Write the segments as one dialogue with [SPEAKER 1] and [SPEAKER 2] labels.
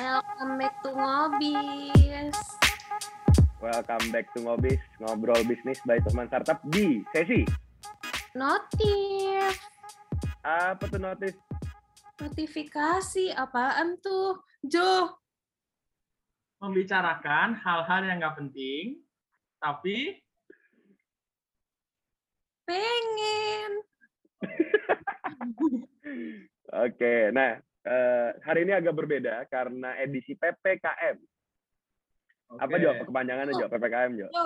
[SPEAKER 1] Welcome back to Ngobis.
[SPEAKER 2] Welcome back to Ngobis, ngobrol bisnis by teman startup di sesi.
[SPEAKER 1] Notif.
[SPEAKER 2] Apa tuh notif?
[SPEAKER 1] Notifikasi apaan tuh? Jo,
[SPEAKER 3] membicarakan hal-hal yang nggak penting, tapi
[SPEAKER 1] pengen.
[SPEAKER 2] Oke, nah eh, hari ini agak berbeda karena edisi PPKM. Apa
[SPEAKER 3] Oke.
[SPEAKER 2] Jo? Kepanjangannya Jo? PPKM Jo?
[SPEAKER 1] Jo,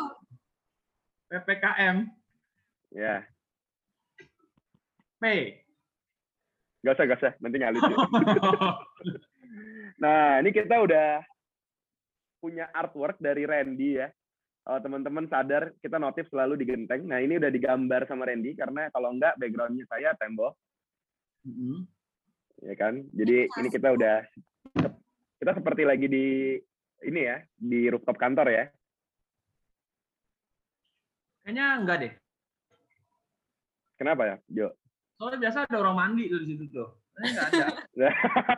[SPEAKER 3] PPKM
[SPEAKER 2] Ya,
[SPEAKER 3] P.
[SPEAKER 2] gak usah, gak usah. Nanti ngalir Jo. Nah, ini kita udah punya artwork dari Randy ya. Kalau teman-teman sadar, kita notif selalu di genteng. Nah, ini udah digambar sama Randy karena kalau enggak backgroundnya saya tembok.
[SPEAKER 3] Mm-mm.
[SPEAKER 2] Ya kan jadi ini kita udah kita seperti lagi di ini ya di rooftop kantor ya
[SPEAKER 3] Kayaknya enggak deh.
[SPEAKER 2] kenapa ya Jo
[SPEAKER 3] Soalnya biasa ada orang mandi tuh di situ tuh. Kayaknya nggak ada.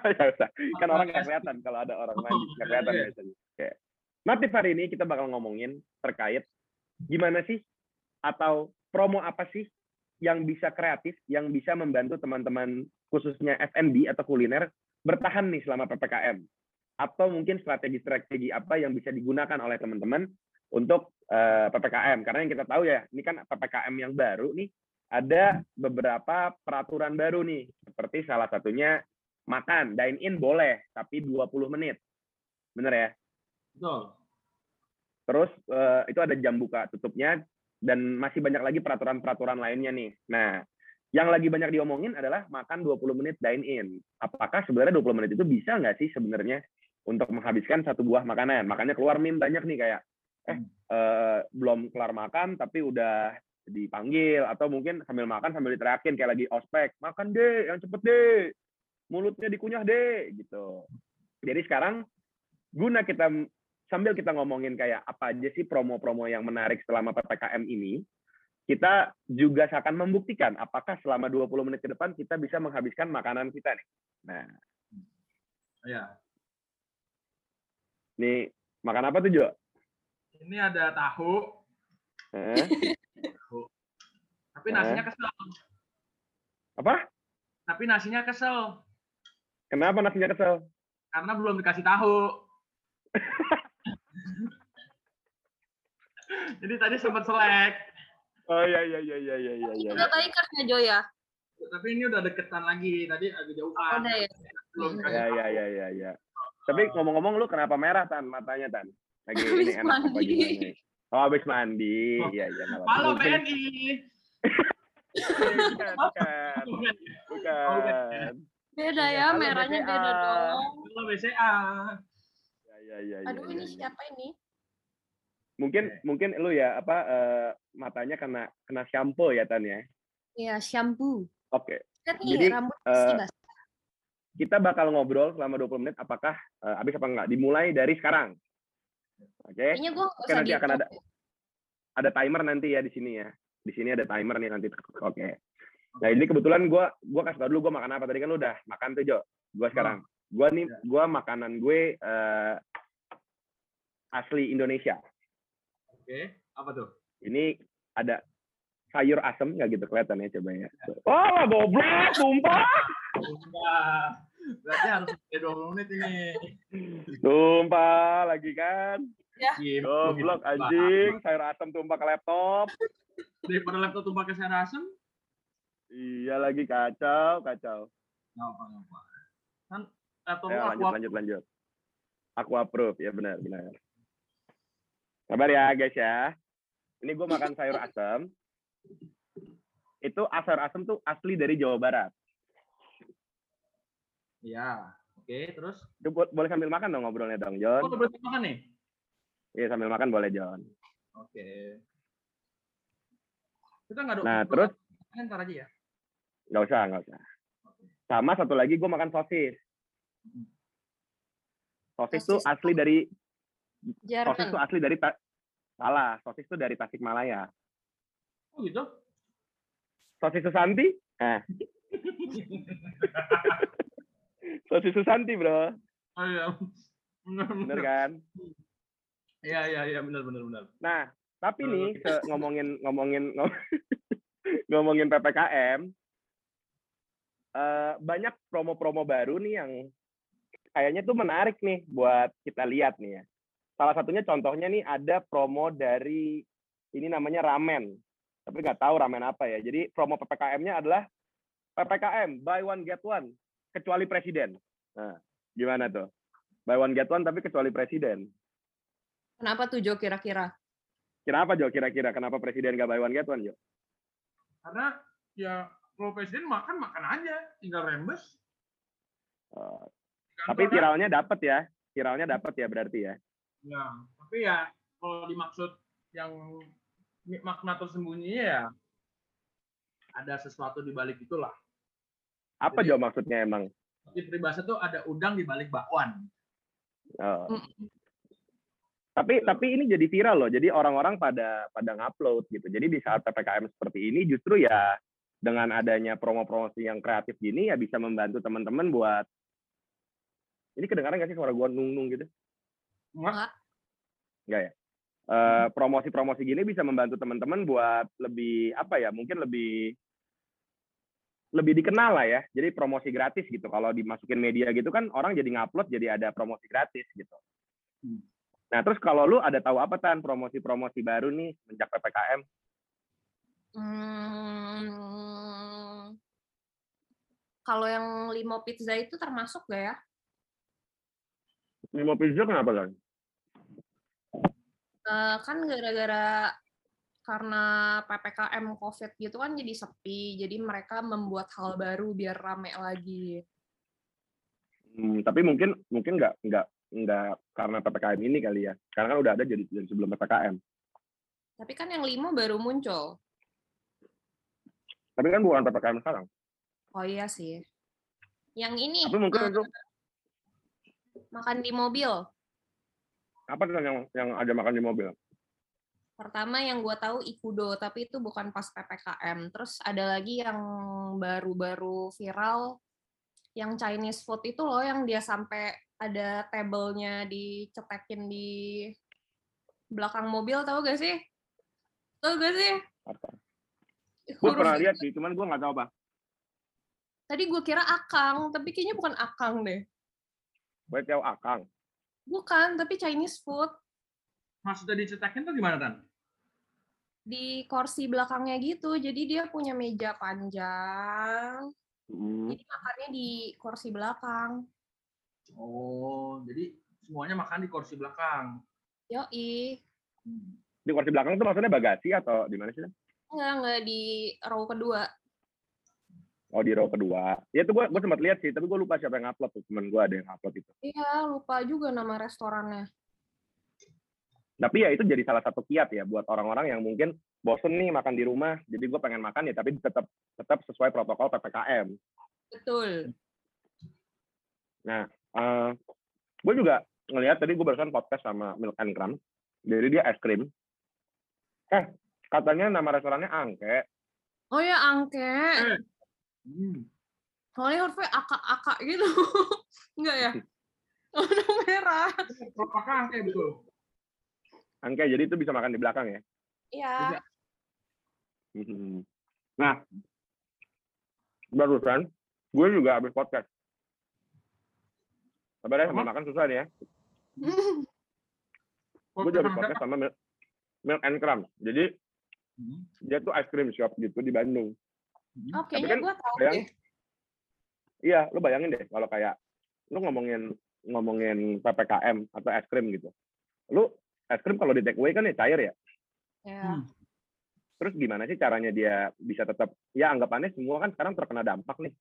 [SPEAKER 2] ya usah kan orang nggak kelihatan kalau ada orang mandi nggak kelihatan
[SPEAKER 3] Iya.
[SPEAKER 2] biasanya Oke. Natif hari ini kita bakal ngomongin terkait gimana sih atau promo apa sih yang bisa kreatif yang bisa membantu teman-teman khususnya F&B atau kuliner bertahan nih selama PPKM atau mungkin strategi-strategi apa yang bisa digunakan oleh teman-teman untuk eh, PPKM karena yang kita tahu ya ini kan PPKM yang baru nih ada beberapa peraturan baru nih. Seperti salah satunya makan dine in boleh tapi 20 menit. Bener ya?
[SPEAKER 3] Betul.
[SPEAKER 2] terus eh, itu ada jam buka tutupnya dan masih banyak lagi peraturan-peraturan lainnya nih. Nah yang lagi banyak diomongin adalah makan 20 menit dine in apakah sebenarnya 20 menit itu bisa nggak sih sebenarnya untuk menghabiskan satu buah makanan? Makanya keluar meme banyak nih kayak eh eh, belum kelar makan tapi udah dipanggil. Atau mungkin sambil makan sambil diteriakin kayak lagi ospek makan deh yang cepet deh. Mulutnya dikunyah deh gitu. Jadi sekarang guna kita sambil kita ngomongin kayak apa aja sih promo-promo yang menarik selama PPKM ini kita juga akan membuktikan apakah selama 20 menit ke depan kita bisa menghabiskan makanan kita nih nah
[SPEAKER 3] Ya.
[SPEAKER 2] nih makan apa tuh Jo?
[SPEAKER 3] Ini ada tahu,
[SPEAKER 2] Hah?
[SPEAKER 3] tapi nasinya kesel.
[SPEAKER 2] apa?
[SPEAKER 3] Tapi nasinya kesel
[SPEAKER 2] Kenapa nasinya kesel?
[SPEAKER 3] karena belum dikasih tahu. Jadi tadi sempat selek,
[SPEAKER 2] Oh iya iya iya iya iya iya. iya.
[SPEAKER 1] udah tadi kerja Jo ya?
[SPEAKER 3] tapi ini udah deketan lagi. Tadi agak jauhan.
[SPEAKER 1] Udah ya.
[SPEAKER 3] Belum
[SPEAKER 1] Hmm.
[SPEAKER 3] dikasih
[SPEAKER 2] Ya
[SPEAKER 3] tahu.
[SPEAKER 2] ya ya ya ya. Tapi ngomong-ngomong lu kenapa merah tan matanya tan? Lagi
[SPEAKER 1] Habis
[SPEAKER 2] ini enak apa
[SPEAKER 1] mandi.
[SPEAKER 2] gimana? Oh habis mandi.
[SPEAKER 3] Oh.
[SPEAKER 2] Iya iya.
[SPEAKER 3] Halo BNI.
[SPEAKER 2] Bukan bukan bukan.
[SPEAKER 1] Beda ya,
[SPEAKER 2] Halo,
[SPEAKER 1] merahnya beda dong.
[SPEAKER 3] Halo BCA.
[SPEAKER 2] Ya ya ya. ya,
[SPEAKER 1] Aduh,
[SPEAKER 2] ya,
[SPEAKER 1] ini
[SPEAKER 2] ya.
[SPEAKER 1] siapa ini?
[SPEAKER 2] Mungkin mungkin lu ya apa eh, matanya kena kena shampoo ya tan ya.
[SPEAKER 1] Ya, shampoo.
[SPEAKER 2] Oke.
[SPEAKER 1] Kan
[SPEAKER 2] Jadi,
[SPEAKER 1] rambut basah.
[SPEAKER 2] Kita bakal ngobrol selama 20 menit apakah eh, habis apa enggak. Dimulai dari sekarang. Oke.
[SPEAKER 1] Kayaknya gue
[SPEAKER 2] oke, nanti akan ada- ada timer nanti ya di sini ya. Di sini ada timer nih nanti. Oke. Nah ini kebetulan gue gua kasih tau dulu gue makan apa tadi kan lu udah makan tuh Jo. Gue sekarang. Gue nih
[SPEAKER 3] Ya.
[SPEAKER 2] gue makanan gue eh, asli Indonesia.
[SPEAKER 3] Oke, apa tuh?
[SPEAKER 2] Ini ada sayur asem nggak gitu kelihatan ya coba ya. Wah goblok sumpah.
[SPEAKER 3] Wah, berarti harus pakai 20 menit ini.
[SPEAKER 2] Sumpah lagi kan.
[SPEAKER 3] Gitu,
[SPEAKER 2] Goblok
[SPEAKER 3] gitu.
[SPEAKER 2] anjing sayur asem tumpah ke laptop.
[SPEAKER 3] Daripada laptop tumpah ke sayur asem,
[SPEAKER 2] Iya lagi kacau kacau.
[SPEAKER 3] nggak apa-apa. Kan laptop
[SPEAKER 2] Ya,
[SPEAKER 3] lu
[SPEAKER 2] lanjut
[SPEAKER 3] aku
[SPEAKER 2] lanjut lanjut. Aku approve ya benar benar. Sabar ya guys ya. Ini gue makan sayur asem. Itu sayur asem tuh asli dari Jawa Barat.
[SPEAKER 3] Iya. Oke, terus?
[SPEAKER 2] Itu bo- boleh sambil makan dong ngobrolnya dong John.
[SPEAKER 3] Oh, udah berarti makan nih?
[SPEAKER 2] Iya sambil makan boleh John.
[SPEAKER 3] Oke. Kita nggak ada
[SPEAKER 2] Nah, terus?
[SPEAKER 3] ntar aja ya.
[SPEAKER 2] Nggak usah nggak usah. Sama satu lagi gue makan sosis. Sosis tuh
[SPEAKER 1] Sosis
[SPEAKER 2] asli dari
[SPEAKER 1] Jerman.
[SPEAKER 2] sosis tuh asli dari salah sosis tuh dari Tasikmalaya.
[SPEAKER 3] Oh gitu?
[SPEAKER 2] Sosis Susanti? Eh. Sosis Susanti bro.
[SPEAKER 3] Oh iya. Bener.
[SPEAKER 2] kan?
[SPEAKER 3] Iya, iya, iya, benar, benar, benar.
[SPEAKER 2] Nah, tapi nih ke ngomongin ngomongin ngom- ngomongin ppkm, eh, banyak promo-promo baru nih yang kayaknya tuh menarik nih buat kita lihat nih ya. Salah satunya contohnya nih ada promo dari ini namanya ramen, tapi nggak tahu ramen apa ya. Jadi promo ppkm-nya adalah ppkm buy one get one kecuali presiden. Nah, gimana tuh? Buy one get one tapi kecuali presiden.
[SPEAKER 1] Kenapa tuh Jo kira-kira?
[SPEAKER 2] Kenapa Jo? Kira-kira kenapa presiden nggak buy one get one Jo?
[SPEAKER 3] Karena ya kalau presiden makan makan aja, tinggal rembes.
[SPEAKER 2] Eh,
[SPEAKER 3] kantor
[SPEAKER 2] tapi viralnya dapat ya, viralnya dapat ya berarti ya.
[SPEAKER 3] Ya, tapi ya kalau dimaksud yang makna tersembunyinya ya ada sesuatu di balik itulah.
[SPEAKER 2] Apa
[SPEAKER 3] Jadi-
[SPEAKER 2] Jo maksudnya emang?
[SPEAKER 3] Di peribahasa tuh ada udang di balik bakwan.
[SPEAKER 2] Oh.
[SPEAKER 1] Mm.
[SPEAKER 2] Tapi tapi ini jadi viral loh. Jadi orang-orang pada pada ngupload gitu. Jadi di saat ppkm seperti ini justru ya dengan adanya promo-promosi yang kreatif gini ya bisa membantu teman-teman buat ini kedengaran nggak sih suara gua nung-nung gitu?
[SPEAKER 3] Enggak?
[SPEAKER 2] Enggak ya? Eh, promosi-promosi gini bisa membantu teman-teman buat lebih apa ya? Mungkin lebih lebih dikenal lah ya. Jadi promosi gratis gitu. Kalau dimasukin media gitu kan orang jadi ngupload jadi ada promosi gratis gitu.
[SPEAKER 3] Hmm.
[SPEAKER 2] Nah, terus kalau lu ada tahu apa tan promosi-promosi baru nih sejak PPKM?
[SPEAKER 1] Hmm, kalau yang limo pizza itu termasuk gak ya?
[SPEAKER 2] Limo pizza kenapa kan?
[SPEAKER 1] Eh, kan gara-gara karena PPKM COVID gitu kan jadi sepi, jadi mereka membuat hal baru biar rame lagi.
[SPEAKER 2] Hmm, tapi mungkin mungkin nggak nggak nggak karena PPKM ini kali ya. Karena kan udah ada jadi dari sebelum PPKM.
[SPEAKER 1] Tapi kan yang limo baru muncul.
[SPEAKER 2] Tapi kan bukan PPKM sekarang.
[SPEAKER 1] Oh iya sih. Yang ini
[SPEAKER 2] Tapi mungkin
[SPEAKER 1] eh,
[SPEAKER 2] untuk
[SPEAKER 1] makan di mobil.
[SPEAKER 2] Apa tuh yang yang ada makan di mobil?
[SPEAKER 1] Pertama yang gue tahu Ikudo, tapi itu bukan pas PPKM. Terus ada lagi yang baru-baru viral, yang Chinese food itu loh, yang dia sampai ada tabelnya dicetekin di belakang mobil, tahu gak sih? Tahu gak sih?
[SPEAKER 2] Apa? Gue pernah lihat sih, cuman gue nggak tahu apa.
[SPEAKER 1] Tadi gue kira akang, tapi kayaknya bukan akang deh.
[SPEAKER 2] Gue tahu akang.
[SPEAKER 1] Bukan, tapi Chinese food.
[SPEAKER 3] Maksudnya dicetakin tuh gimana kan?
[SPEAKER 1] Di kursi belakangnya gitu, jadi dia punya meja panjang,
[SPEAKER 2] Hmm.
[SPEAKER 1] jadi makannya di kursi belakang.
[SPEAKER 3] Oh, jadi semuanya makan di kursi belakang.
[SPEAKER 1] Yoi.
[SPEAKER 2] Di kursi belakang tuh maksudnya bagasi atau di mana sih?
[SPEAKER 1] Enggak, enggak di row kedua.
[SPEAKER 2] Oh di row kedua. Ya itu gue gue sempat lihat sih, tapi gue lupa siapa yang upload tuh. Temen gue ada yang upload itu.
[SPEAKER 1] Iya, lupa juga nama restorannya.
[SPEAKER 2] Tapi ya itu jadi salah satu kiat ya buat orang-orang yang mungkin bosen nih makan di rumah, jadi gue pengen makan ya tapi tetap tetap sesuai protokol ppkm.
[SPEAKER 1] Betul.
[SPEAKER 2] Eh gue juga ngelihat tadi gue barusan podcast sama Milk and Crumb, jadi dia es krim. Eh katanya nama restorannya Angke.
[SPEAKER 1] Oh ya, angke.
[SPEAKER 3] Hmm.
[SPEAKER 1] Soalnya hurufnya akak-akak gitu. Enggak ya? Warna merah.
[SPEAKER 3] Apakah angke betul?
[SPEAKER 2] Angke jadi itu bisa makan di belakang ya.
[SPEAKER 1] Iya.
[SPEAKER 2] Mhm. Nah, barusan gue juga habis podcast. Sabar ya,
[SPEAKER 3] Apa?
[SPEAKER 2] makan susah nih ya. Gue juga habis podcast sama Milk, Milk and Crumb. Jadi
[SPEAKER 3] Hmm.
[SPEAKER 2] dia tuh ice cream shop gitu di Bandung.
[SPEAKER 1] Oh,
[SPEAKER 2] Tapi
[SPEAKER 1] kayaknya
[SPEAKER 2] kan
[SPEAKER 1] gue tahu
[SPEAKER 2] bayang-
[SPEAKER 1] deh.
[SPEAKER 2] Iya, lu bayangin deh kalau kayak lu ngomongin ngomongin ppkm atau es krim gitu. Lu es krim kalau di take away kan ya cair ya.
[SPEAKER 1] Ya.
[SPEAKER 3] Hmm.
[SPEAKER 2] Terus gimana sih caranya dia bisa tetap ya anggapannya semua kan sekarang terkena dampak nih.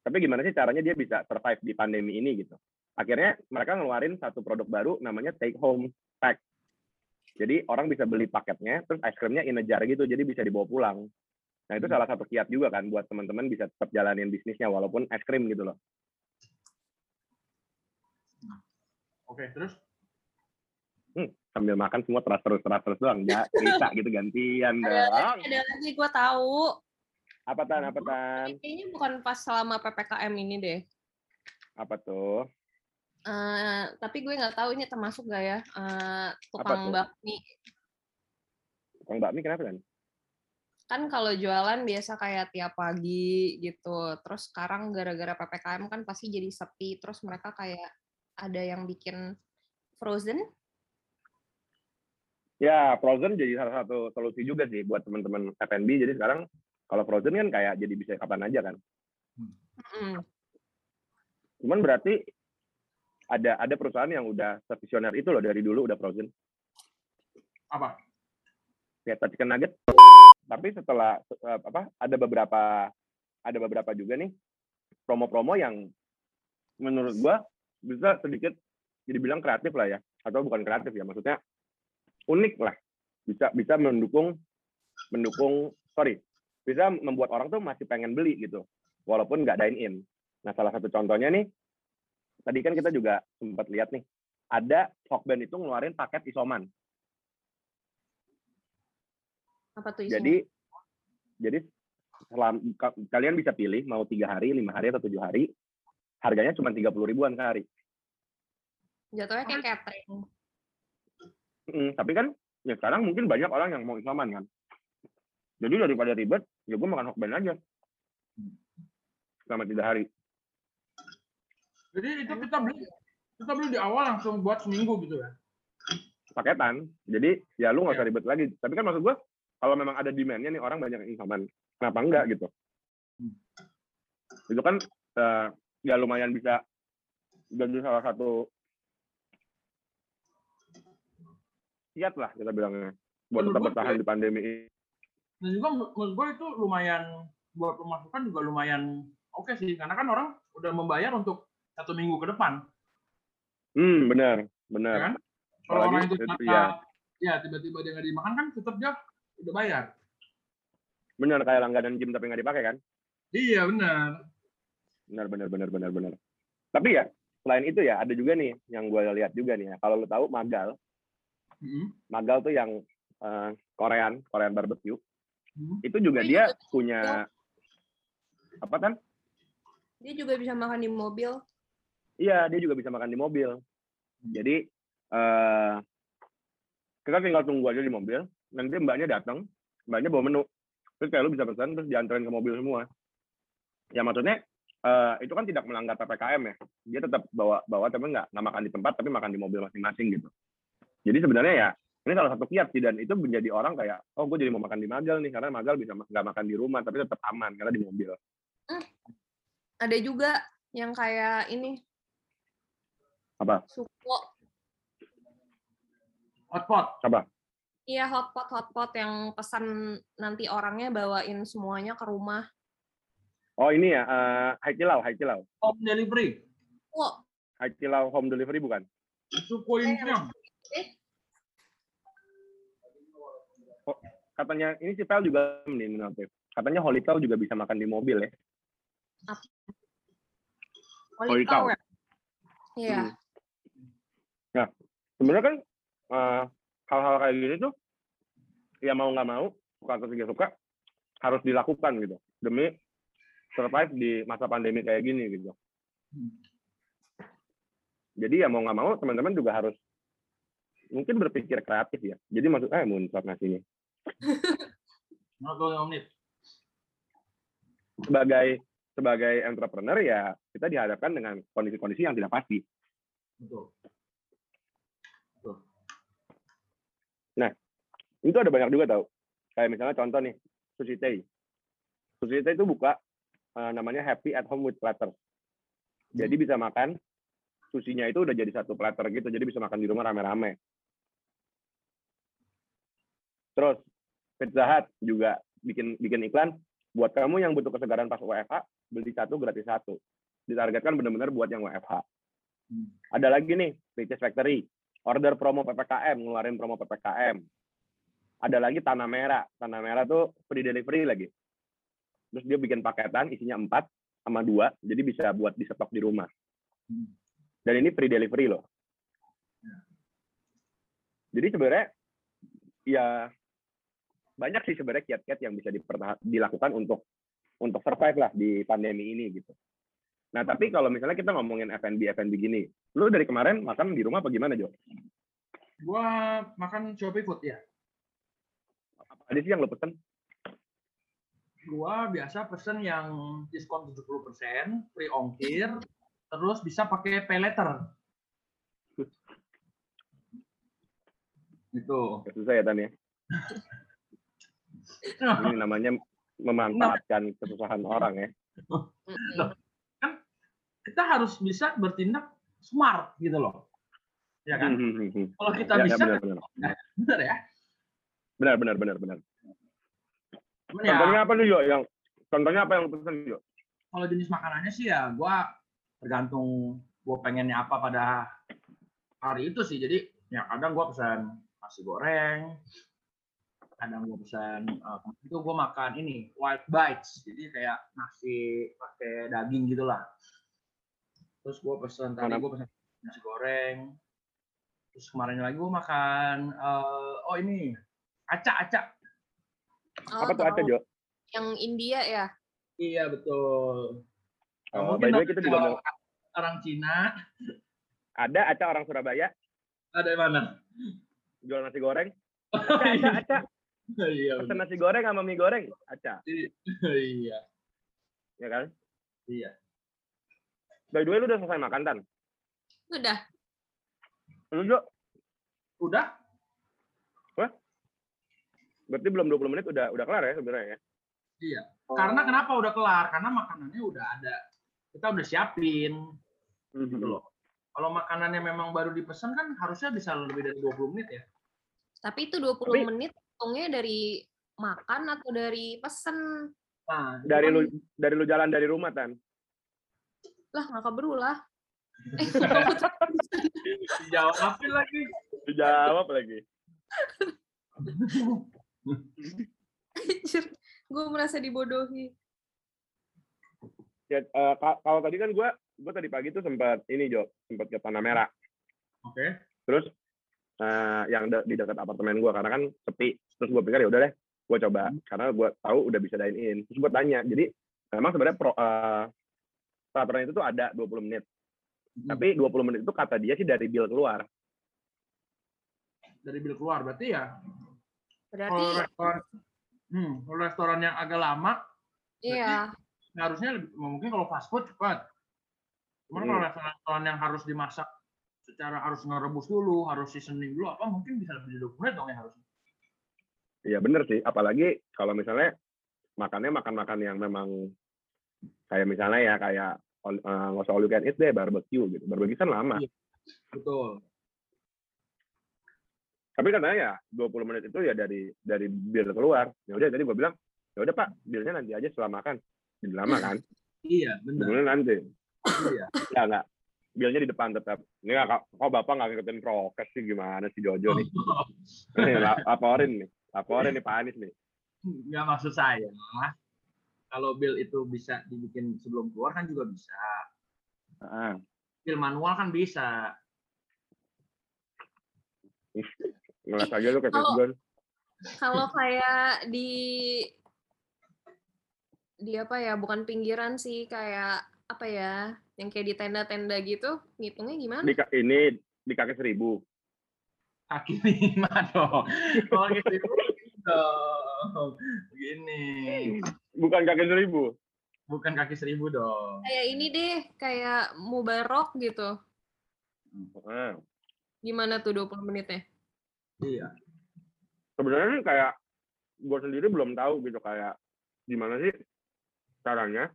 [SPEAKER 2] Tapi gimana sih caranya dia bisa survive di pandemi ini gitu. Akhirnya mereka ngeluarin satu produk baru namanya take home pack. Jadi orang bisa beli paketnya, terus es krimnya in a jar gitu, jadi bisa dibawa pulang. Nah itu salah satu kiat juga kan buat teman-teman bisa tetap jalanin bisnisnya walaupun es krim gitu loh.
[SPEAKER 3] Oke, terus
[SPEAKER 2] Sambil makan semua teras terus teras terus doang, ya cerita gitu gantian
[SPEAKER 1] Ada
[SPEAKER 2] dong.
[SPEAKER 1] lagi, ada lagi gue tahu.
[SPEAKER 2] Apa tan? Apa tan?
[SPEAKER 1] Kayaknya bukan pas selama PPKM ini deh.
[SPEAKER 2] Apa tuh?
[SPEAKER 1] Eh, tapi gue nggak tahu ini termasuk gak ya eh, tukang bakmi.
[SPEAKER 2] Tukang bakmi kenapa kan?
[SPEAKER 1] Kan kalau jualan biasa kayak tiap pagi gitu. Terus sekarang gara-gara PPKM kan pasti jadi sepi. Terus mereka kayak ada yang bikin frozen.
[SPEAKER 2] Ya, frozen jadi salah satu solusi juga sih buat teman-teman F&B. Jadi sekarang kalau frozen kan kayak jadi bisa kapan aja kan.
[SPEAKER 1] Mm.
[SPEAKER 2] Cuman berarti ada ada perusahaan yang udah sevisioner itu loh dari dulu udah frozen.
[SPEAKER 3] Apa?
[SPEAKER 2] Kayak chicken nugget. Tapi setelah eh, apa ada beberapa ada beberapa juga nih promo-promo yang menurut gua bisa sedikit jadi bilang kreatif lah ya atau bukan kreatif ya maksudnya unik lah. Bisa bisa mendukung mendukung sorry bisa membuat orang tuh masih pengen beli gitu walaupun nggak dine in. Nah salah satu contohnya nih tadi kan kita juga sempat lihat nih ada Hokben itu ngeluarin paket isoman
[SPEAKER 1] Apa tuh isinya?
[SPEAKER 2] jadi jadi selam- ka- kalian bisa pilih mau tiga hari lima hari atau tujuh hari harganya cuma tiga puluh ribuan sehari
[SPEAKER 1] Jatuhnya kayak catering.
[SPEAKER 2] Mm, tapi kan ya sekarang mungkin banyak orang yang mau isoman kan. Jadi daripada ribet, ya gue makan hokben aja. Selama tiga hari.
[SPEAKER 3] Jadi itu kita beli kita beli di awal langsung buat seminggu gitu ya.
[SPEAKER 2] Paketan. Jadi ya lu nggak usah ribet lagi. Tapi kan maksud gue, kalau memang ada demand-nya nih orang banyak yang. Kenapa enggak gitu? Itu kan eh, ya lumayan bisa jadi salah satu kiat lah kita bilangnya buat tetap
[SPEAKER 3] Menurut
[SPEAKER 2] bertahan di pandemi ini.
[SPEAKER 3] Dan juga menurut gue itu lumayan buat pemasukan juga lumayan oke sih karena kan orang udah membayar untuk satu minggu ke depan,
[SPEAKER 2] Hmm, benar,
[SPEAKER 3] ya
[SPEAKER 2] benar.
[SPEAKER 3] kan? Kalau orang itu ternyata
[SPEAKER 2] ya.
[SPEAKER 3] ya tiba-tiba dia nggak dimakan kan tetap dia udah bayar.
[SPEAKER 2] Benar kayak langganan gym tapi nggak dipakai kan?
[SPEAKER 3] Iya benar.
[SPEAKER 2] Benar, benar, benar, benar, benar. Tapi ya selain itu ya ada juga nih yang gue lihat juga nih ya. Kalau lo tahu Magal,
[SPEAKER 3] Mm-mm.
[SPEAKER 2] Magal tuh yang eh, Korean, Korean barbecue,
[SPEAKER 3] Hmm.
[SPEAKER 2] itu juga dia punya apa kan?
[SPEAKER 1] Dia juga bisa makan di mobil.
[SPEAKER 2] Iya, dia juga bisa makan di mobil. Jadi eh kita tinggal tunggu aja di mobil, nanti mbaknya datang, mbaknya bawa menu, terus kayak lu bisa pesan terus diantarin ke mobil semua. Ya maksudnya eh itu kan tidak melanggar ppkm ya, dia tetap bawa bawa tapi nggak nggak makan di tempat tapi makan di mobil masing-masing gitu. Jadi sebenarnya ya ini salah satu kiat sih dan itu menjadi orang kayak oh gue jadi mau makan di Magal nih karena Magal bisa nggak makan di rumah tapi tetap aman karena di mobil.
[SPEAKER 1] Ada juga yang kayak ini.
[SPEAKER 2] Apa?
[SPEAKER 1] Suko.
[SPEAKER 3] Hotpot.
[SPEAKER 2] Coba.
[SPEAKER 1] Iya hotpot hotpot yang pesan nanti orangnya bawain semuanya ke rumah.
[SPEAKER 2] Oh ini ya eh Haikilau, Haikilau.
[SPEAKER 3] Home delivery.
[SPEAKER 1] Wah,
[SPEAKER 2] Haikilau home delivery bukan?
[SPEAKER 3] Suku Incheon.
[SPEAKER 2] katanya ini si Pel juga nih. Katanya Holy Cow juga bisa makan di mobil ya.
[SPEAKER 1] Holy
[SPEAKER 2] Holy
[SPEAKER 1] cow
[SPEAKER 2] cow.
[SPEAKER 1] ya? Iya.
[SPEAKER 2] Hmm. Sebenarnya kan eh, hal-hal kayak gini tuh ya mau nggak mau suka atau tidak suka harus dilakukan gitu demi survive di masa pandemi kayak gini gitu. Jadi ya mau nggak mau teman-teman juga harus mungkin berpikir kreatif ya. Jadi maksud eh muncrat nasinya. Sebagai sebagai entrepreneur ya kita dihadapkan dengan kondisi-kondisi yang tidak pasti.
[SPEAKER 3] Betul.
[SPEAKER 2] Itu ada banyak juga tau. Kayak misalnya contoh nih sushi tei. Sushi tei itu buka eh, namanya happy at home with platter jadi bisa makan sushinya itu udah jadi satu platter gitu jadi bisa makan di rumah rame-rame. Terus Pizza Hut juga bikin bikin iklan buat kamu yang butuh kesegaran pas WFH beli satu gratis satu. Ditargetkan benar-benar buat yang WFH
[SPEAKER 3] Hmm.
[SPEAKER 2] ada lagi nih Peaches Factory order promo PPKM ngeluarin promo PPKM ada lagi tanah merah. Tanah merah tuh free delivery lagi. Terus dia bikin paketan isinya empat sama dua jadi bisa buat di stok di rumah.
[SPEAKER 3] Hmm.
[SPEAKER 2] dan ini free delivery loh. Jadi sebenarnya ya banyak sih sebenarnya kiat-kiat yang bisa dilakukan untuk untuk survive lah di pandemi ini gitu Nah, tapi kalau misalnya kita ngomongin F&B F&B gini, lu dari kemarin makan di rumah apa gimana, Jo?
[SPEAKER 3] Gua makan Shopee Food ya.
[SPEAKER 2] Apa aja sih yang lu pesen?
[SPEAKER 3] Gua biasa pesen yang diskon 70%, free ongkir, terus bisa pakai pay letter. Gitu.
[SPEAKER 2] Susah ya, Tan ya. Ini namanya memanfaatkan kesusahan orang ya.
[SPEAKER 3] Kita harus bisa bertindak smart gitu loh. Ya kan?
[SPEAKER 2] Hmm, hmm, hmm.
[SPEAKER 3] Kalau kita
[SPEAKER 2] Ya, ya,
[SPEAKER 3] bisa,
[SPEAKER 2] benar, benar.
[SPEAKER 3] bener ya.
[SPEAKER 2] Benar, benar, benar, benar.
[SPEAKER 3] Cuman ya,
[SPEAKER 2] Contohnya apa tuh, Jo? Yang contohnya apa yang lu pesen, Jo?
[SPEAKER 3] kalau jenis makanannya sih ya gua tergantung gua pengennya apa pada hari itu sih. Jadi ya kadang gua pesan nasi goreng, kadang gua pesan eh, itu gua makan ini wild bites. Jadi kayak nasi pakai daging gitulah. Terus gua pesan tadi
[SPEAKER 2] Mana?
[SPEAKER 3] gua pesan nasi goreng. Terus kemarin lagi gua makan eh, oh ini acak-acak.
[SPEAKER 1] Oh,
[SPEAKER 2] Apa tuh ada,
[SPEAKER 1] tahu.
[SPEAKER 2] Jo?
[SPEAKER 1] Yang India ya?
[SPEAKER 3] Iya betul. Nah,
[SPEAKER 2] Oh,
[SPEAKER 3] mungkin
[SPEAKER 2] by the way, kita juga
[SPEAKER 3] orang Cina
[SPEAKER 2] Ada aca orang Surabaya
[SPEAKER 3] ada di mana?
[SPEAKER 2] jual nasi goreng.
[SPEAKER 3] Oh,
[SPEAKER 2] Aca,
[SPEAKER 3] iya.
[SPEAKER 2] aca,
[SPEAKER 3] Iya,
[SPEAKER 2] Pesen nasi goreng sama mie goreng, aca,
[SPEAKER 3] iya,
[SPEAKER 2] ya kan?
[SPEAKER 3] iya.
[SPEAKER 2] By the way, lu udah selesai makan, Tan?
[SPEAKER 1] Udah.
[SPEAKER 2] Lu, Jo?
[SPEAKER 3] Udah?
[SPEAKER 2] Berarti belum 20 menit udah udah kelar ya sebenarnya ya?
[SPEAKER 3] Iya. Karena kenapa udah kelar? Karena makanannya udah ada. Kita udah siapin gitu
[SPEAKER 2] Mhm.
[SPEAKER 3] loh. Kalau makanannya memang baru dipesan kan harusnya bisa lebih dari 20 menit ya.
[SPEAKER 1] Tapi itu 20
[SPEAKER 2] Tapi-
[SPEAKER 1] menit hitungnya dari makan atau dari pesen?
[SPEAKER 3] Nah,
[SPEAKER 2] Dari
[SPEAKER 3] kan
[SPEAKER 2] lu dari lu jalan dari rumah, Tan.
[SPEAKER 1] Lah, nggak keburu lah.
[SPEAKER 3] dijawabin lagi.
[SPEAKER 2] Dijawab lagi.
[SPEAKER 1] Anjir, gue merasa dibodohi.
[SPEAKER 2] Ya, eh, ka- kalau tadi kan gua gua tadi pagi tuh sempat ini, Jo, sempat ke Tanah Merah.
[SPEAKER 3] Oke.
[SPEAKER 2] Terus eh, yang de- di dekat apartemen gua karena kan sepi. Terus gua pikir ya udah deh, gua coba karena gua tahu udah bisa dine in. Terus gua tanya, jadi memang sebenarnya pro, eh, peraturan itu tuh ada 20 menit.
[SPEAKER 3] Hmm.
[SPEAKER 2] Tapi 20 menit itu kata dia sih dari bill keluar.
[SPEAKER 3] Dari bil keluar berarti ya.
[SPEAKER 1] Berarti,
[SPEAKER 3] Kalau restoran hmm, kalau restoran yang agak lama
[SPEAKER 1] iya.
[SPEAKER 3] harusnya lebih mungkin kalau fast food cepat. Cuman kalau
[SPEAKER 2] Hmm.
[SPEAKER 3] restoran-restoran yang harus dimasak secara harus ngerebus dulu, harus seasoning dulu apa mungkin bisa lebih dari 20 menit dong ya harusnya.
[SPEAKER 2] Iya bener sih, apalagi kalau misalnya makannya makan-makan yang memang kayak misalnya ya kayak eh, nggak usah all you can eat deh barbecue gitu. Barbecue kan lama.
[SPEAKER 3] Iya. Betul.
[SPEAKER 2] Tapi katanya ya 20 menit itu ya dari dari bill keluar. Ya udah tadi gua bilang, ya udah Pak, billnya nanti aja setelah makan. Jadi lama kan?
[SPEAKER 3] Iya, benar.
[SPEAKER 2] Billnya nanti.
[SPEAKER 3] Iya.
[SPEAKER 2] Ya enggak. Billnya di depan tetap. Ini kok, kok Bapak nggak ngikutin prokes sih gimana sih Jojo nih? Nih, la- laporin nih. Laporin nih Pak Anies nih.
[SPEAKER 3] Nggak maksud saya. Kalau bill itu bisa dibikin sebelum keluar kan juga bisa.
[SPEAKER 2] Ah,
[SPEAKER 3] Bill manual kan bisa.
[SPEAKER 2] ngeles aja lu kayak
[SPEAKER 1] Kalau-. Kalau kayak di di apa ya, bukan pinggiran sih, kayak apa ya, yang kayak di tenda-tenda gitu, ngitungnya gimana?
[SPEAKER 2] Di, ini di kaki seribu.
[SPEAKER 3] Kaki lima dong. Oh gitu. dong. Begini.
[SPEAKER 2] Bukan kaki seribu.
[SPEAKER 3] Bukan kaki seribu dong.
[SPEAKER 1] Kayak ini deh, kayak mubarok gitu.
[SPEAKER 2] Ah.
[SPEAKER 1] Gimana tuh 20 menitnya?
[SPEAKER 3] Iya.
[SPEAKER 2] sebenarnya sih kayak gue sendiri belum tahu gitu kayak gimana sih caranya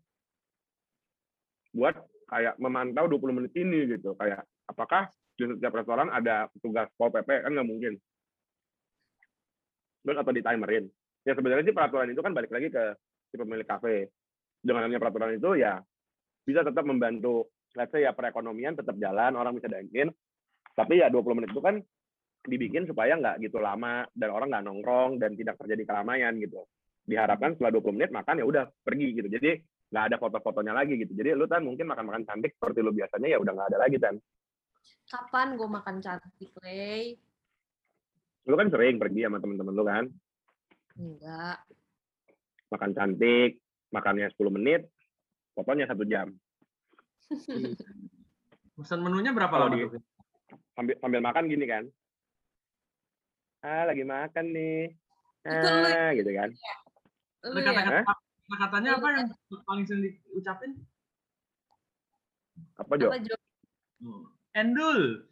[SPEAKER 2] buat kayak memantau 20 menit ini gitu kayak apakah di setiap restoran ada petugas pol pp kan nggak mungkin terus atau di timerin ya sebenarnya sih peraturan itu kan balik lagi ke si pemilik kafe dengan adanya peraturan itu ya bisa tetap membantu let's say ya perekonomian tetap jalan orang bisa dine in tapi ya 20 menit itu kan dibikin supaya nggak gitu lama dan orang nggak nongkrong dan tidak terjadi keramaian gitu. Diharapkan setelah 20 menit makan ya udah pergi gitu. Jadi nggak ada foto-fotonya lagi gitu. Jadi lu kan mungkin makan-makan cantik seperti lu biasanya ya udah nggak ada lagi kan.
[SPEAKER 1] Kapan gue makan cantik, Lay?
[SPEAKER 2] Lu kan sering pergi sama temen-temen lu kan,
[SPEAKER 1] Enggak.
[SPEAKER 2] Makan cantik, makannya 10 menit, fotonya satu jam.
[SPEAKER 3] Pesan menunya berapa
[SPEAKER 2] Kalau
[SPEAKER 3] lama
[SPEAKER 2] di-
[SPEAKER 3] tuh?
[SPEAKER 2] sambil sambil makan gini kan ah lagi makan nih ah gitu kan
[SPEAKER 1] Lu ya?
[SPEAKER 3] Kata-kata katanya
[SPEAKER 1] Lu
[SPEAKER 3] apa yang paling sering diucapin?
[SPEAKER 2] apa Jo
[SPEAKER 1] Apa, Jo?
[SPEAKER 3] Endul.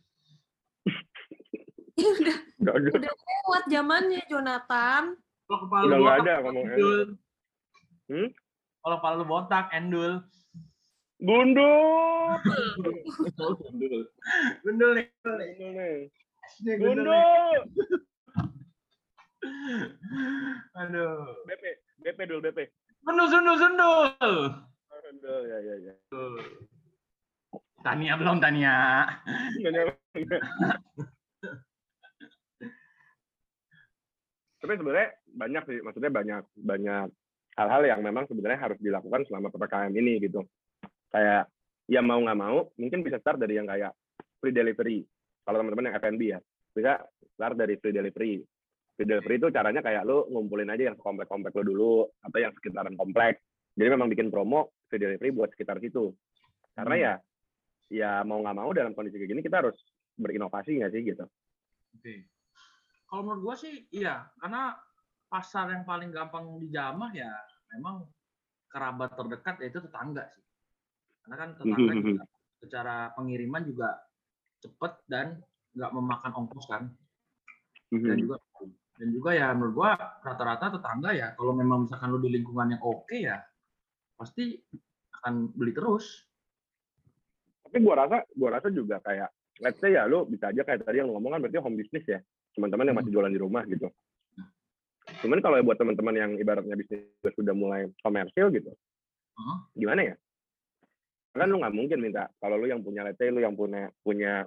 [SPEAKER 1] udah,
[SPEAKER 2] udah udah
[SPEAKER 1] lewat zamannya Jonathan.
[SPEAKER 3] Kepala
[SPEAKER 2] Udah nggak
[SPEAKER 3] botak,
[SPEAKER 2] ada ngomong
[SPEAKER 3] endul.
[SPEAKER 2] Hmm?
[SPEAKER 3] Kalau kepala lu botak, endul.
[SPEAKER 2] gundul gundul
[SPEAKER 3] Gundul nih.
[SPEAKER 2] gundul nih
[SPEAKER 3] gundul nih.
[SPEAKER 2] gundul
[SPEAKER 3] Aduh.
[SPEAKER 2] BP BP dulu BP
[SPEAKER 3] Sundul, sundul, sundul.
[SPEAKER 2] gundul ya ya ya
[SPEAKER 3] Tania belum Tania.
[SPEAKER 2] tapi sebenarnya banyak sih maksudnya banyak banyak hal-hal yang memang sebenarnya harus dilakukan selama ppkm ini gitu. Kayak ya mau nggak mau mungkin bisa start dari yang kayak free delivery. Kalau teman-teman yang F&B ya bisa start dari free delivery. Free delivery itu caranya kayak lu ngumpulin aja yang komplek-komplek lu dulu atau yang sekitaran komplek. Jadi memang bikin promo free delivery buat sekitar situ. Karena
[SPEAKER 3] Hmm.
[SPEAKER 2] ya ya mau nggak mau dalam kondisi kayak gini kita harus berinovasi nggak sih gitu?
[SPEAKER 3] Oke. Kalau menurut gua sih iya, karena pasar yang paling gampang dijamah ya memang kerabat terdekat yaitu tetangga sih. Karena kan tetangga juga secara pengiriman juga cepet dan nggak memakan ongkos kan. Dan juga dan juga ya menurut gua rata-rata tetangga ya kalau memang misalkan lu di lingkungan yang oke ya pasti akan beli terus.
[SPEAKER 2] tapi gua rasa gua rasa juga kayak let's say ya lu bisa aja kayak tadi yang lu ngomong kan berarti home business ya teman-teman yang masih jualan di rumah gitu cuman kalau buat teman-teman yang ibaratnya bisnis sudah mulai komersil gitu
[SPEAKER 3] Heeh.
[SPEAKER 2] gimana ya kan lu nggak mungkin minta kalau lu yang punya let's say lu yang punya punya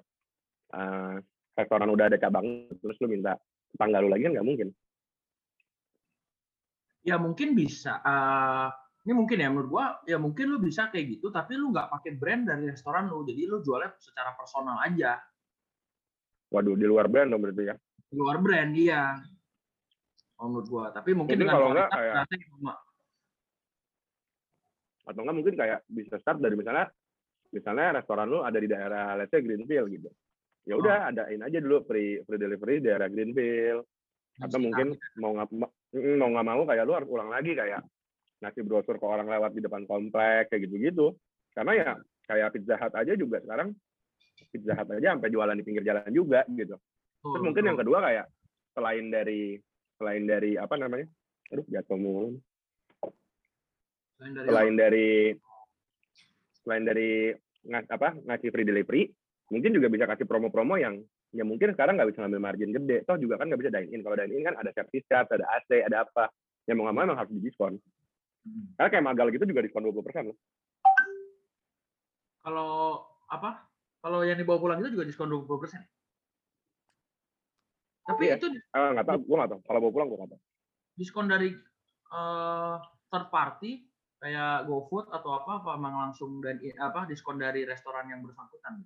[SPEAKER 2] eh, restoran udah ada cabang terus lu minta tetangga lu lagi kan nggak mungkin
[SPEAKER 3] Ya mungkin bisa. eh, ini mungkin ya menurut gua ya mungkin lu bisa kayak gitu tapi lu nggak pakai brand dari restoran lu. Jadi lu jualnya secara personal aja.
[SPEAKER 2] waduh di luar brand dong berarti ya
[SPEAKER 3] Di luar brand iya. Kalau menurut gua. Tapi mungkin dengan
[SPEAKER 2] kalau nggak
[SPEAKER 3] kualitas
[SPEAKER 2] kayak-
[SPEAKER 3] sama.
[SPEAKER 2] atau enggak mungkin kayak bisa start dari misalnya misalnya restoran lu ada di daerah let's say Greenfield gitu. Ya udah adain aja dulu free free delivery di daerah Greenfield. Atau mungkin mau nggak ma- mau nggak mau kayak lu harus ulang lagi kayak ngasih brosur ke orang lewat di depan komplek kayak gitu-gitu. Karena ya kayak Pizza Hut aja juga sekarang Pizza Hut aja sampai jualan di pinggir jalan juga gitu. Terus mungkin yang kedua kayak selain dari selain dari apa namanya? Aduh jatuh mulu.
[SPEAKER 3] Selain dari
[SPEAKER 2] selain dari selain dari ngas, apa ngasih free delivery mungkin juga bisa kasih promo-promo yang ya mungkin sekarang nggak bisa ngambil margin gede. Toh juga kan nggak bisa dine in kalau dine in kan ada service charge ada AC ada apa. Ya mau nggak mau emang harus didiskon.
[SPEAKER 3] Hmm.
[SPEAKER 2] karena kayak magal gitu juga diskon 20% persen loh.
[SPEAKER 3] Kalau apa? Kalau yang dibawa pulang itu juga diskon 20%. Tapi
[SPEAKER 2] Iya.
[SPEAKER 3] itu
[SPEAKER 2] ah nggak tahu gue nggak tahu kalau bawa pulang gue nggak tahu
[SPEAKER 3] diskon dari eh, third party kayak GoFood atau apa apa emang langsung dan apa diskon dari restoran yang bersangkutan?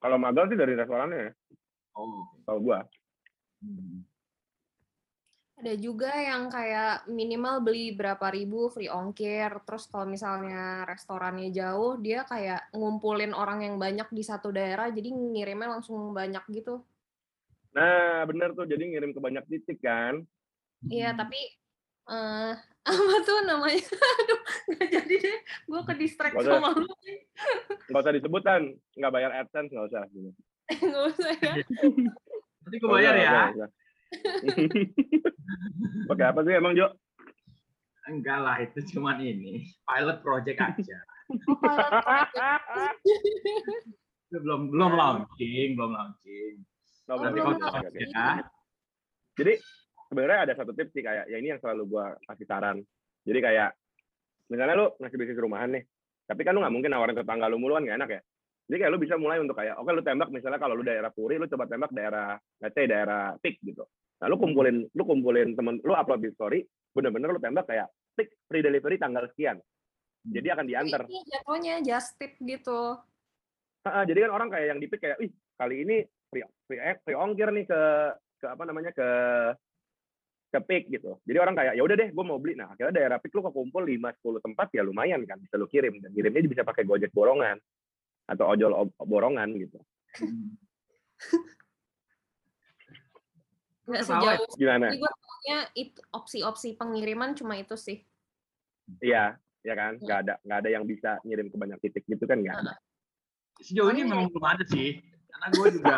[SPEAKER 2] kalau magal sih dari restorannya ya
[SPEAKER 3] Oh, oke.
[SPEAKER 2] tahu gue
[SPEAKER 3] Hmm.
[SPEAKER 1] Ada juga yang kayak minimal beli berapa ribu free ongkir. Terus kalau misalnya restorannya jauh, dia kayak ngumpulin orang yang banyak di satu daerah, jadi ngirimnya langsung banyak gitu.
[SPEAKER 2] Nah bener tuh jadi ngirim ke banyak titik kan
[SPEAKER 1] Iya,
[SPEAKER 3] Hmm.
[SPEAKER 1] tapi eh apa tuh namanya? Aduh, nggak jadi deh. Gue ke distract
[SPEAKER 2] usah.
[SPEAKER 1] sama lu.
[SPEAKER 2] nggak usah disebutan nggak bayar adsense nggak usah
[SPEAKER 1] Nggak usah ya.
[SPEAKER 3] Nanti gue bayar ya.
[SPEAKER 2] Oke apa sih emang Jo?
[SPEAKER 3] Enggak lah, itu cuman ini pilot project aja. Itu belum belum launching, belum launching.
[SPEAKER 2] Oh,
[SPEAKER 1] Oh,
[SPEAKER 2] berarti.
[SPEAKER 3] Ya.
[SPEAKER 2] Jadi sebenarnya ada satu tips sih kayak ya ini yang selalu gua kasih saran. Jadi kayak misalnya lu ngasih bisnis rumahan nih, tapi kan lu nggak mungkin nawarin tetangga lu mulu kan nggak enak ya. Jadi kayak lu bisa mulai untuk kayak oke lu tembak misalnya kalau lu daerah Puri lu coba tembak daerah let's say daerah Tik gitu. Nah lu kumpulin lu kumpulin temen lu upload di story bener-bener lu tembak kayak Tik free delivery tanggal sekian. Jadi akan diantar.
[SPEAKER 1] Ini jatuhnya just tip gitu.
[SPEAKER 2] Jadi kan orang kayak yang dipik kayak, ih kali ini free free, eh, free ongkir nih ke ke apa namanya ke ke kepik gitu. Jadi orang kayak ya udah deh, gue mau beli. Nah akhirnya daerah pik lu kekumpul 5-10 tempat ya lumayan kan bisa lu kirim dan kirimnya bisa pakai gojek borongan atau ojol borongan gitu.
[SPEAKER 1] Nggak
[SPEAKER 3] Tahu ya?
[SPEAKER 1] sejauh
[SPEAKER 2] Gimana?
[SPEAKER 1] Gue itu opsi-opsi pengiriman cuma itu sih.
[SPEAKER 2] Iya, ya kan? Nggak ada nggak ada yang bisa ngirim ke banyak titik gitu kan nggak ada.
[SPEAKER 3] Sejauh ini
[SPEAKER 1] iya.
[SPEAKER 3] memang belum ada sih. Karena gue juga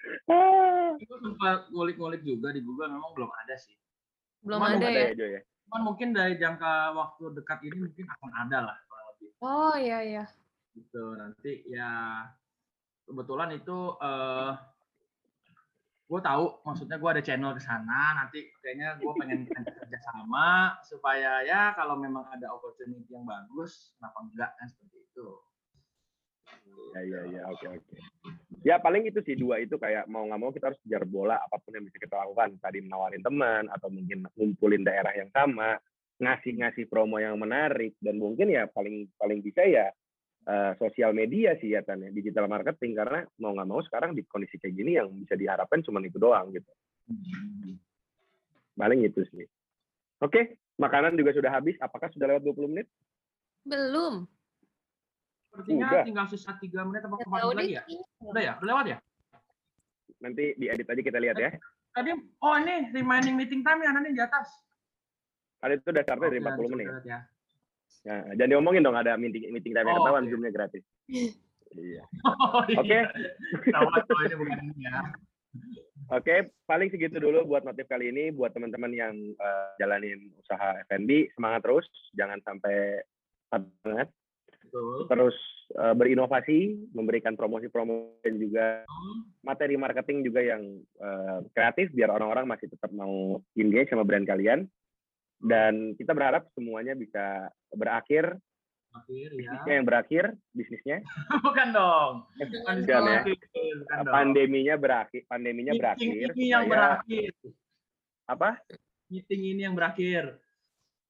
[SPEAKER 3] gue sempat ngulik-ngulik juga di Google memang belum ada sih.
[SPEAKER 1] Belum
[SPEAKER 3] Cuman
[SPEAKER 1] ada
[SPEAKER 2] ada
[SPEAKER 1] ya.
[SPEAKER 2] ya ya.
[SPEAKER 3] Cuman mungkin dari jangka waktu dekat ini mungkin akan ada lah lebih.
[SPEAKER 1] Oh iya iya.
[SPEAKER 3] gitu nanti ya kebetulan itu eh gue tahu maksudnya gue ada channel ke sana nanti kayaknya gue pengen kerja sama supaya ya kalau memang ada opportunity yang bagus kenapa enggak kan seperti itu
[SPEAKER 2] Ya ya ya oke oke. Ya paling itu sih dua itu kayak mau nggak mau kita harus kejar bola apa pun yang bisa kita lakukan. Tadi menawarin teman atau mungkin ngumpulin daerah yang sama, ngasih-ngasih promo yang menarik dan mungkin ya paling paling bisa ya eh, sosial media sih ya Tan, ya, digital marketing karena mau nggak mau sekarang di kondisi kayak gini yang bisa diharapkan cuma itu doang gitu. Paling itu sih. Oke, makanan juga sudah habis. Apakah sudah lewat 20 menit?
[SPEAKER 1] Belum.
[SPEAKER 3] Sepertinya
[SPEAKER 2] Udah.
[SPEAKER 3] tinggal sisa tiga menit atau empat menit lagi ya udah ya udah lewat ya
[SPEAKER 2] Nanti diedit aja kita lihat ya.
[SPEAKER 3] tadi oh ini remaining meeting time ya nanti di atas
[SPEAKER 2] Ada itu udah startnya dari
[SPEAKER 3] Oke,
[SPEAKER 2] 40 menit.
[SPEAKER 3] ya
[SPEAKER 2] Nah, jangan diomongin dong ada meeting meeting time
[SPEAKER 3] Oh,
[SPEAKER 2] ketahuan
[SPEAKER 3] oke.
[SPEAKER 2] zoomnya gratis. Iya.
[SPEAKER 3] oh, iya.
[SPEAKER 2] Oke.
[SPEAKER 3] Ya
[SPEAKER 2] Oke, paling segitu dulu buat notif kali ini. Buat teman-teman yang eh, jalanin usaha F&B, semangat terus, jangan sampai banget.
[SPEAKER 3] Betul
[SPEAKER 2] Terus eh, berinovasi, memberikan promosi-promosi dan juga
[SPEAKER 3] Hmm.
[SPEAKER 2] materi marketing juga yang eh, kreatif biar orang-orang masih tetap mau engage sama brand kalian. Dan kita berharap semuanya bisa berakhir,
[SPEAKER 3] akhir ya
[SPEAKER 2] bisnisnya yang berakhir, bisnisnya.
[SPEAKER 3] bukan dong bukan
[SPEAKER 2] ya.
[SPEAKER 3] bukan dong.
[SPEAKER 2] Pandeminya berakhir, pandeminya
[SPEAKER 3] meeting
[SPEAKER 2] berakhir.
[SPEAKER 3] ini yang berakhir
[SPEAKER 2] Apa?
[SPEAKER 3] meeting ini yang berakhir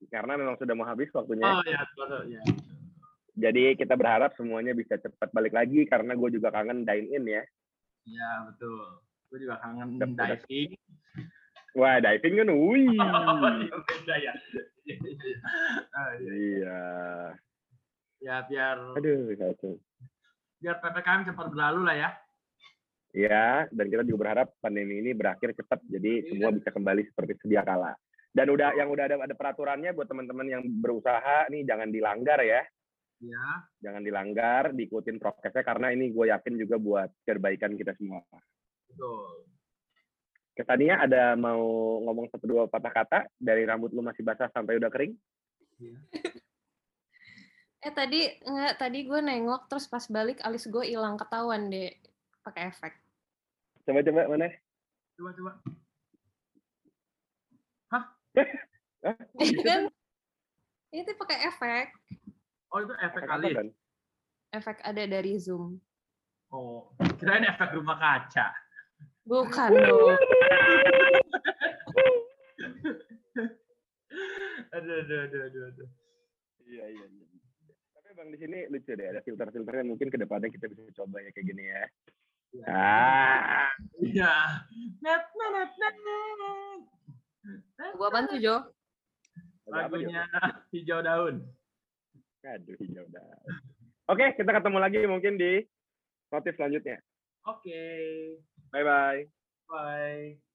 [SPEAKER 2] Karena memang sudah mau habis waktunya.
[SPEAKER 3] oh ya betul ya
[SPEAKER 2] Jadi kita berharap semuanya bisa cepat balik lagi karena gue juga kangen dine in ya.
[SPEAKER 3] ya betul gue juga kangen
[SPEAKER 2] udah.
[SPEAKER 3] diving
[SPEAKER 2] Wah diving kan, wih.
[SPEAKER 3] oh iya beda ya Iya, iya, iya. Iya.
[SPEAKER 2] Iya.
[SPEAKER 3] ya biar
[SPEAKER 2] Aduh, satu.
[SPEAKER 3] biar ppkm cepat berlalu lah ya
[SPEAKER 2] Ya, dan kita juga berharap pandemi ini berakhir cepat, jadi
[SPEAKER 3] Iya.
[SPEAKER 2] semua bisa kembali seperti sedia kala. Dan udah yang udah ada ada peraturannya buat teman-teman yang berusaha nih jangan dilanggar ya,
[SPEAKER 3] ya
[SPEAKER 2] jangan dilanggar, diikutin prokesnya karena ini gue yakin juga buat kebaikan kita semua.
[SPEAKER 3] betul
[SPEAKER 2] Kesannya ada mau ngomong satu dua patah kata dari rambut lu masih basah sampai udah kering?
[SPEAKER 1] Eh tadi enggak tadi gue nengok terus pas balik alis gue hilang ketahuan deh pakai efek.
[SPEAKER 2] Coba-coba mana?
[SPEAKER 3] coba coba
[SPEAKER 2] Hah?
[SPEAKER 1] kan itu pakai efek.
[SPEAKER 3] Oh itu efek
[SPEAKER 2] Efek
[SPEAKER 3] kali
[SPEAKER 2] apa, Dan?
[SPEAKER 1] Efek ada dari Zoom.
[SPEAKER 3] oh kirain efek rumah kaca
[SPEAKER 1] Bukan dong.
[SPEAKER 3] aduh aduh aduh aduh, aduh.
[SPEAKER 2] Iya, iya, iya. Tapi bang di sini lucu deh, ada filter-filternya mungkin ke depannya kita bisa coba ya kayak gini ya.
[SPEAKER 3] Iya.
[SPEAKER 2] Ah,
[SPEAKER 3] Iya. Net net net net.
[SPEAKER 1] Gua bantu Jo.
[SPEAKER 2] ya?
[SPEAKER 3] Lagunya hijau daun.
[SPEAKER 2] Aduh, hijau dah. Oke, kita ketemu lagi mungkin di notif selanjutnya.
[SPEAKER 3] Oke.
[SPEAKER 2] Bye-bye.
[SPEAKER 3] Bye.